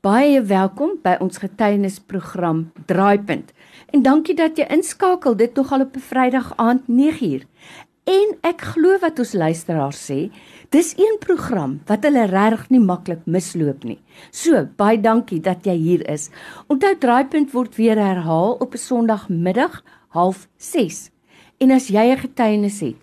Baie welkom by ons getuienisprogram Draaipunt. En dankie dat jy inskakel dit nog al op 'n Vrydag aand 9uur. En ek glo wat ons luisteraars sê, dis een program wat hulle regtig nie maklik misloop nie. So, baie dankie dat jy hier is. Onthou Draaipunt word weer herhaal op 'n Sondagmiddag 06:30. En as jy 'n getuienis het,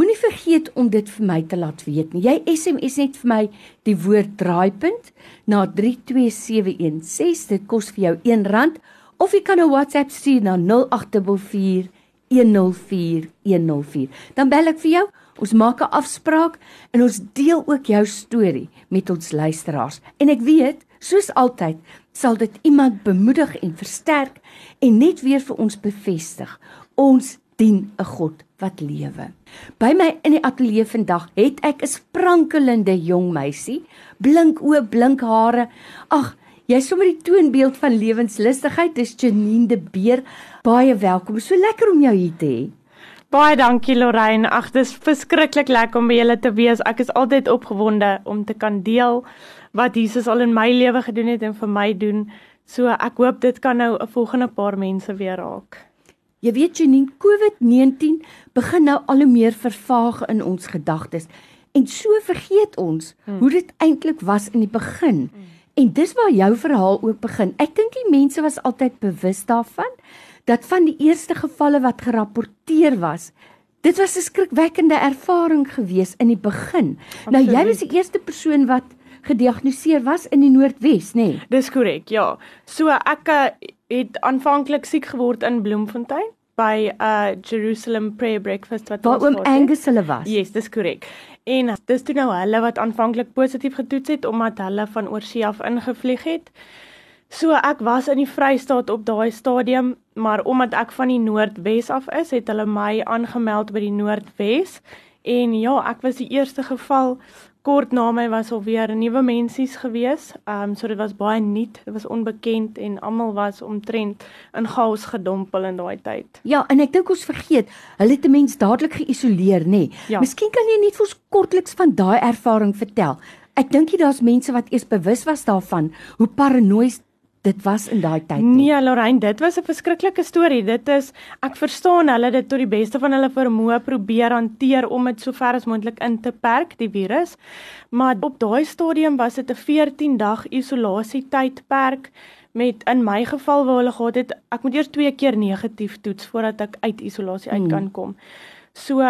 moenie vergeet om dit vir my te laat weet nie. Jy SMS net vir my die woord Draaipunt na 32716. Dit kos vir jou R1 of jy kan 'n WhatsApp stuur na 0844 104104. Dan bel ek vir jou. Ons maak 'n afspraak en ons deel ook jou storie met ons luisteraars. En ek weet, soos altyd, sal dit iemand bemoedig en versterk en net weer vir ons bevestig. Ons dien 'n God wat lewe. By my in die ateljee vandag het ek 'n sprankelende jong meisie, blink oë, blink hare. Ag, Jy sommer die toonbeeld van lewenslustigheid is Janine de Beer. Baie welkom. So lekker om jou hier te hê. Baie dankie Lorraine. Ag, dis verskriklik lekker om by julle te wees. Ek is altyd opgewonde om te kan deel wat Jesus al in my lewe gedoen het en vir my doen. So ek hoop dit kan nou 'n volgende paar mense weer raak. Jy weet Janine, COVID-19 begin nou al hoe meer vervaag in ons gedagtes. En so vergeet ons hmm. hoe dit eintlik was in die begin. Hmm. En dis waar jou verhaal ook begin. Ek dink die mense was altyd bewus daarvan dat van die eerste gevalle wat gerapporteer was, dit was 'n skrikwekkende ervaring gewees in die begin. Absoluut. Nou jy was die eerste persoon wat gediagnoseer was in die Noordwes, nê? Nee? Dis korrek, ja. So ek uh, het aanvanklik siek geword in Bloemfontein by 'n uh, Jerusalem Prayer Breakfast wat Waar oom Angus hulle was. Yes, dis korrek. En dis toe nou hulle wat aanvanklik positief getoets het omdat hulle van oorsee af ingevlieg het. So ek was in die Vrystaat op daai stadium, maar omdat ek van die Noordwes af is, het hulle my aangemeld by die Noordwes. En ja, ek was die eerste geval kort na my was al weer nuwe mensies gewees. Ehm um, so dit was baie nuut, dit was onbekend en almal was omtrent in chaos gedompel in daai tyd. Ja, en ek dink ons vergeet, hulle het 'n mens dadelik geïsoleer, nê? Nee. Ja. Miskien kan jy net vir ons kortliks van daai ervaring vertel. Ek dink jy daar's mense wat eers bewus was daarvan hoe paranoïes dit was in daai tyd nie. Nee, Lorraine, dit was 'n verskriklike storie. Dit is ek verstaan hulle dit tot die beste van hulle vermoë probeer hanteer om dit so ver as moontlik in te perk die virus. Maar op daai stadium was dit 'n 14 dag isolasie tydperk met in my geval waar hulle gehad het ek moet eers twee keer negatief toets voordat ek uit isolasie uit kan hmm. kom. So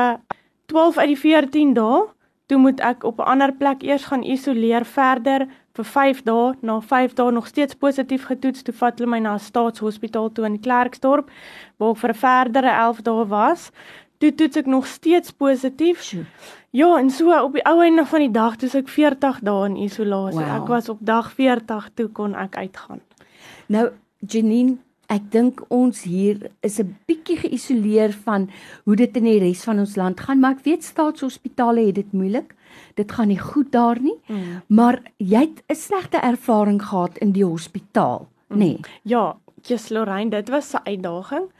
12 uit die 14 dae Toe moet ek op 'n ander plek eers gaan isoleer verder vir 5 dae. Na 5 dae nog steeds positief getoets. Toe vat hulle my na 'n staatshospitaal toe in Klerksdorp waar ek vir 'n verdere 11 dae was. Toe toets ek nog steeds positief. Ja, en so op die ou einde van die dag toe ek 40 dae in isolasie. Wow. Ek was op dag 40 toe kon ek uitgaan. Nou Janine Ek dink ons hier is 'n bietjie geïsoleer van hoe dit in die res van ons land gaan, maar ek weet staatshospitale het dit moeilik. Dit gaan nie goed daar nie. Mm. Maar jy het 'n slegte ervaring gehad in die hospitaal, mm. nê? Nee. Ja, Jesus Lorraine, dit was 'n uitdaging.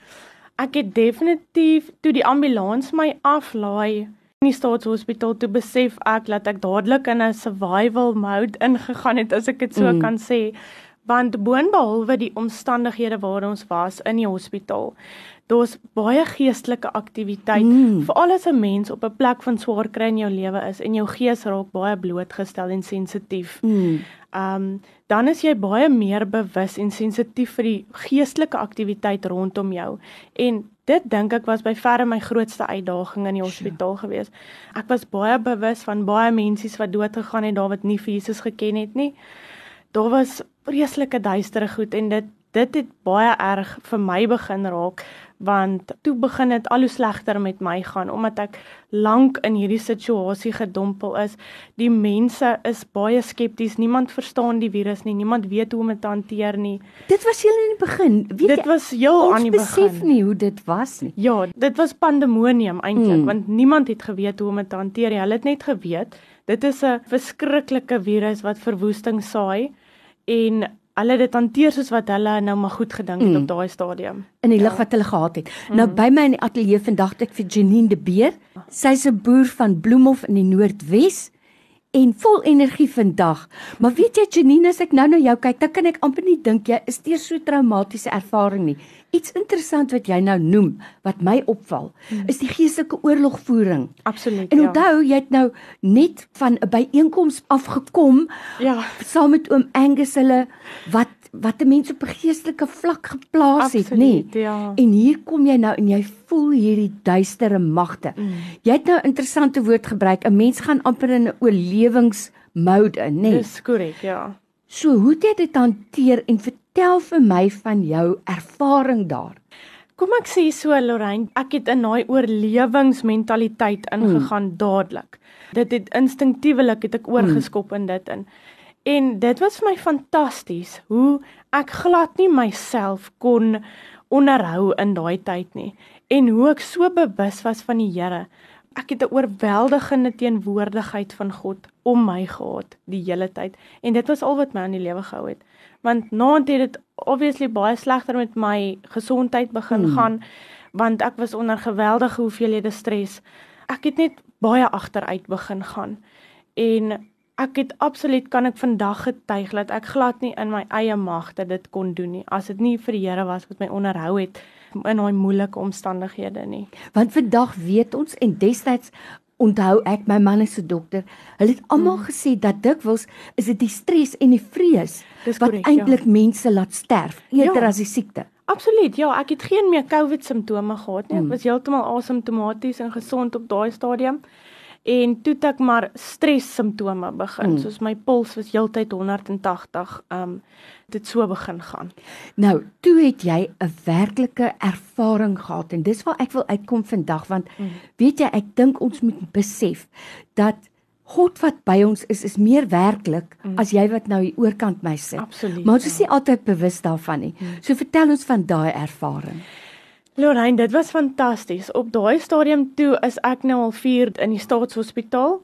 Ek het definitief toe die ambulans my aflaai in die staatshospitaal toe besef ek dat ek dadelik in 'n survival mode ingegaan het as ek dit so mm. kan sê want boonbehalwe die omstandighede waar ons was in die hospitaal daar's baie geestelike aktiwiteit mm. veral as 'n mens op 'n plek van swaar kry in jou lewe is en jou gees raak baie blootgestel en sensitief. Mm. Um dan is jy baie meer bewus en sensitief vir die geestelike aktiwiteit rondom jou en dit dink ek was by verre my grootste uitdaging in die hospitaal gewees. Ek was baie bewus van baie mense wat dood gegaan het daar wat nie vir Jesus geken het nie daar was vreeslike duistere goed en dit dit het baie erg vir my begin raak want toe begin dit al hoe slegter met my gaan omdat ek lank in hierdie situasie gedompel is. Die mense is baie skepties. Niemand verstaan die virus nie. Niemand weet hoe om dit te hanteer nie. Dit was heel in die begin. Weet dit jy, was heel aan die begin. Ons besef nie hoe dit was nie. Ja, dit was pandemonium eintlik hmm. want niemand het geweet hoe om dit te hanteer nie. Hulle het net geweet dit is 'n verskriklike virus wat verwoesting saai en hulle dit hanteer soos wat hulle nou maar goed gedink het mm. op daai stadium in die ja. lig wat hulle gehad het. Mm. Nou by my in die ateljee vandag ek vir Janine de Beer. Sy's 'n boer van Bloemhof in die Noordwes en vol energie vandag. Maar weet jy Janine, as ek nou na jou kyk, dan kan ek amper nie dink jy is deur so traumatiese ervaring nie. Iets interessant wat jy nou noem wat my opval, hmm. is die geestelike oorlogvoering. Absoluut. En onthou, ja. jy het nou net van 'n byeenkoms afgekom. Ja. Saam met oom Angus hulle wat wat 'n mens op 'n geestelike vlak geplaas het, nê? Nee. Ja. En hier kom jy nou en jy voel hierdie duistere magte. Mm. Jy het nou 'n interessante woord gebruik. 'n Mens gaan amper in 'n oorlewingsmode, nê? Nee. Dis korrek, ja. So, hoe het jy dit hanteer en vertel vir my van jou ervaring daar? Kom ek sê so Lorraine, ek het in daai oorlewingsmentaliteit ingegaan mm. dadelik. Dit het instintiewelik het ek oorgeskop mm. in dit in. En dit was vir my fantasties hoe ek glad nie myself kon onderhou in daai tyd nie en hoe ek so bewus was van die Here. Ek het 'n oorweldigende teenwoordigheid van God om my gehad die hele tyd en dit was al wat my aan die lewe gehou het. Want naant het dit obviously baie slegter met my gesondheid begin hmm. gaan want ek was onder geweldige hoeveelhede stres. Ek het net baie agteruit begin gaan en ek het absoluut kan ek vandag getuig dat ek glad nie in my eie magte dit kon doen nie as dit nie vir die Here was wat my onderhou het in daai moeilike omstandighede nie. Want vandag weet ons en destyds onthou ek my man is 'n dokter. Hulle het almal hmm. gesê dat dikwels is dit die stres en die vrees wat eintlik ja. mense laat sterf eerder ja. as die siekte. Absoluut. Ja, ek het geen meer COVID simptome gehad nie. Ek hmm. was heeltemal asymptomaties en gesond op daai stadium en toe ek maar stres simptome begin mm. soos my puls was heeltyd 180 um dit so begin gaan. Nou, toe het jy 'n werklike ervaring gehad en dis waar ek wil uitkom vandag want mm. weet jy ek dink ons moet besef dat God wat by ons is is meer werklik mm. as jy wat nou hier oorkant my sit. Absoluut. Maar ons is nie ja. altyd bewus daarvan nie. Mm. So vertel ons van daai ervaring. Lorraine, dit was fantasties. Op daai stadium toe is ek nou al 4 in die staatshospitaal.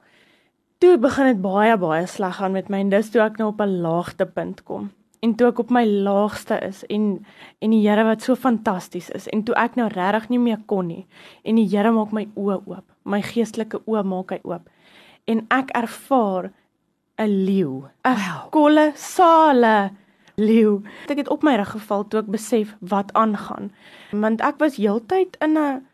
Toe begin dit baie baie sleg gaan met my en dis toe ek nou op 'n laagtepunt kom. En toe ek op my laagste is en en die Here wat so fantasties is en toe ek nou regtig nie meer kon nie en die Here maak my oë oop. My geestelike oë maak hy oop. En ek ervaar 'n leeu. 'n wow. Kolossale leeu. Ek het op my rug geval toe ek besef wat aangaan. Want ek was heeltyd in 'n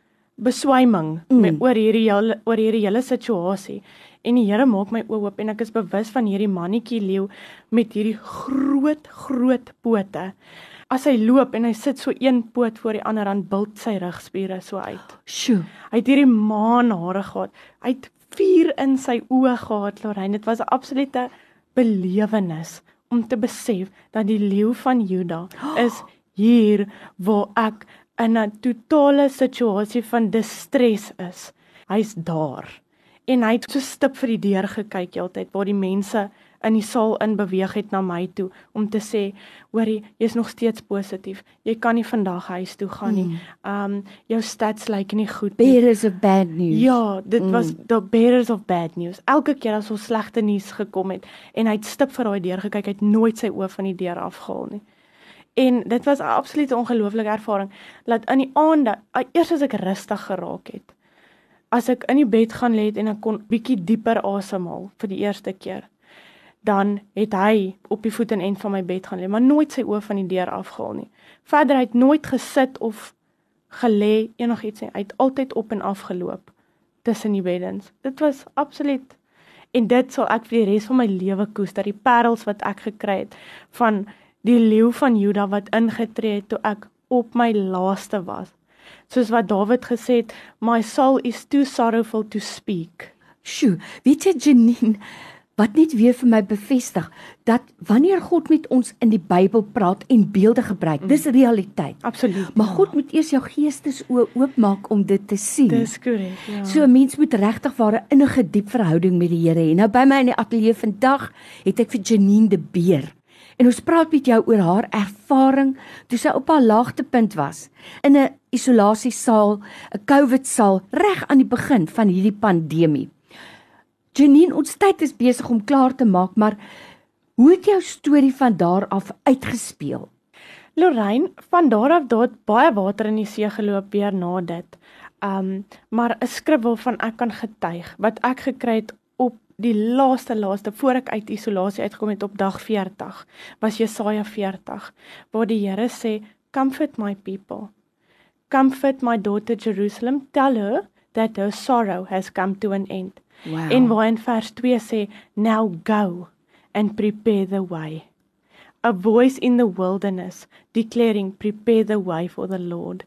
beswyming mm. met oor hierdie hele oor hierdie hele situasie. En die Here maak my oop en ek is bewus van hierdie mannetjie leeu met hierdie groot groot pote. As hy loop en hy sit so een poot voor die ander dan bult sy rugspiere so uit. Sjoe, hy het hierdie maanhare gehad. Hy het vuur in sy oë gehad, Lorraine. Dit was 'n absolute belewenis om te besef dat die leeu van Juda is hier waar ek in 'n totale situasie van distress is. Hy's daar. En hy het so stip vir die deur gekyk heeltyd waar die mense in die saal in beweeg het na my toe om te sê, "Hoorie, jy's nog steeds positief. Jy kan nie vandag huis toe gaan nie. Hmm. Um jou stats lyk like nie goed nie." Bears of bad news. Ja, dit mm. was the bears of bad news. Elke keer as ons slegte nuus gekom het en hy het stip vir daai deur gekyk, hy het nooit sy oë van die deur afgehaal nie. En dit was 'n absolute ongelooflike ervaring dat in die aande, eers as ek rustig geraak het, as ek in die bed gaan lê en ek kon bietjie dieper asemhaal vir die eerste keer dan het hy op die voet en end van my bed gaan lê, maar nooit sy oë van die deur afgehaal nie. Verder het nooit gesit of gelê enigiets nie. Hy het altyd op en af geloop tussen die beddens. Dit was absoluut en dit sal ek vir die res van my lewe koester, die parels wat ek gekry het van die leeu van Juda wat ingetree het toe ek op my laaste was. Soos wat Dawid gesê het, my soul is too sorrowful to speak. Sjoe, weet jy Janine, wat net weer vir my bevestig dat wanneer God met ons in die Bybel praat en beelde gebruik, mm. dis realiteit. Absoluut. Maar God moet eers jou geestesoë oopmaak om dit te sien. Dis korrek, ja. So 'n mens moet regtig waar 'n innige diep verhouding met die Here hê. Nou by my in die ateljee vandag het ek vir Janine de Beer en ons praat met jou oor haar ervaring toe sy op haar laagtepunt was in 'n isolasiesaal, 'n COVID saal reg aan die begin van hierdie pandemie. Janine, ons tyd is besig om klaar te maak, maar hoe het jou storie van daar af uitgespeel? Lorraine, van daar af het baie water in die see geloop weer na dit. Um, maar 'n skrif waarvan ek kan getuig wat ek gekry het op die laaste laaste voor ek uit isolasie uitgekom het op dag 40 was Jesaja 40 waar die Here sê comfort my people comfort my daughter Jerusalem tell her that her sorrow has come to an end Wow. en waar in vers 2 sê now go and prepare the way. A voice in the wilderness declaring prepare the way for the Lord.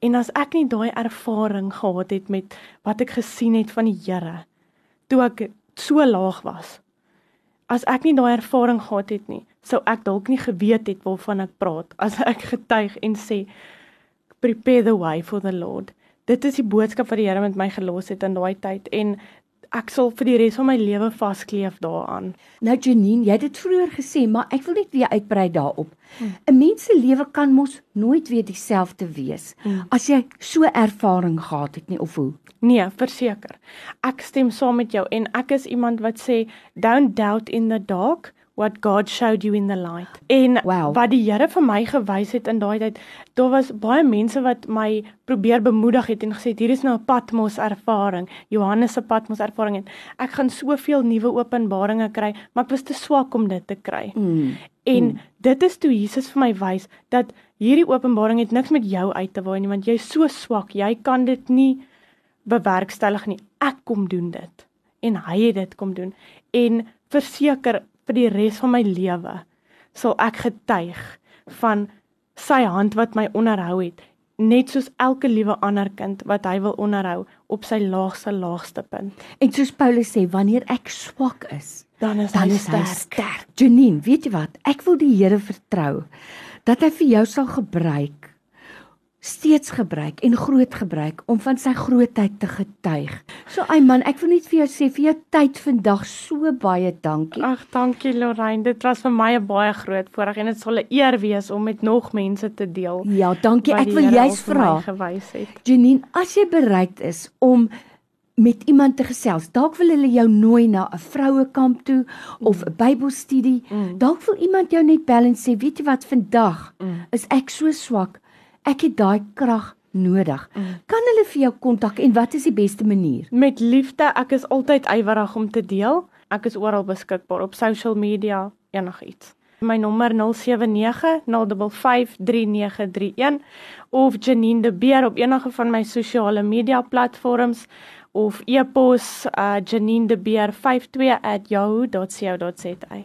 En as ek nie daai ervaring gehad het met wat ek gesien het van die Here toe ek so laag was as ek nie daai ervaring gehad het nie sou ek dalk nie geweet het waarvan ek praat as ek getuig en sê prepare the way for the Lord. Dit is die boodskap wat die Here met my gelos het in daai tyd en ek sal vir die res van my lewe vaskleef daaraan. Nou Janine, jy het dit vroeër gesê, maar ek wil net weer uitbrei daarop. 'n Mens se lewe kan mos nooit weer dieselfde wees Hmm. as jy so ervaring gehad het nie of hoe? Nee, verseker. Ek stem saam met jou en ek is iemand wat sê don't doubt in the dark what God showed you in the light. En Wow. wat die Here vir my gewys het in daai tyd, daar was baie mense wat my probeer bemoedig het en gesê hier is nou 'n Patmos ervaring, Johannes se Patmos ervaring en ek gaan soveel nuwe openbaringe kry, maar ek was te swak om dit te kry. Mm. En hmm. dit is toe Jesus vir my wys dat hierdie openbaring het niks met jou uit te waai nie want jy's so swak, jy kan dit nie bewerkstellig nie. Ek kom doen dit en hy het dit kom doen en verseker vir die res van my lewe sal ek getuig van sy hand wat my onderhou het net soos elke liewe ander kind wat hy wil onderhou op sy laagste laagste punt En soos Paulus sê, wanneer ek swak is, dan is dan hy is hy sterk sterk. Janine, weet jy wat? Ek wil die Here vertrou dat hy vir jou sal gebruik steeds gebruik en groot gebruik om van sy grootheid te getuig. So ay man, ek wil net vir jou sê vir jou tyd vandag so baie dankie. Ag, dankie Lorraine. Dit was vir my 'n baie groot voorreg en dit sal 'n eer wees om met nog mense te deel. Ja, dankie. Ek wil my vra. Janine, as jy bereid is om met iemand te gesels, dalk wil hulle jou nooi na 'n vrouekamp toe of 'n Bybelstudie. Mm. Dalk wil iemand jou net bel en sê, "Weet jy wat, vandag Mm. is ek so swak. Ek het daai krag nodig." Mm. Kan hulle vir jou kontak en wat is die beste manier? Met liefde, ek is altyd ywerig om te deel. Ek is oral beskikbaar op social media, enigiets. My nommer 079 055 3931 of Janine de Beer op enige van my sosiale media platforms of e-pos uh, janindebeer52@yahoo.co.za.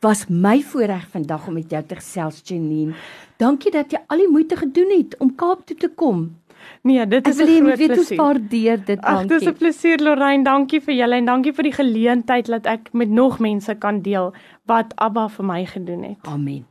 Was my voorreg vandag om met jou te gesels, Janine. Dankie dat jy al die moeite gedoen het om Kaap toe te kom. Nee, dit Ek is wil 'n groot weet ons plesier. waardeer dit. Ag, dis 'n Dankie. plesier Lorraine, dankie vir julle en dankie vir die geleentheid dat ek met nog mense kan deel wat Abba vir my gedoen het. Amen.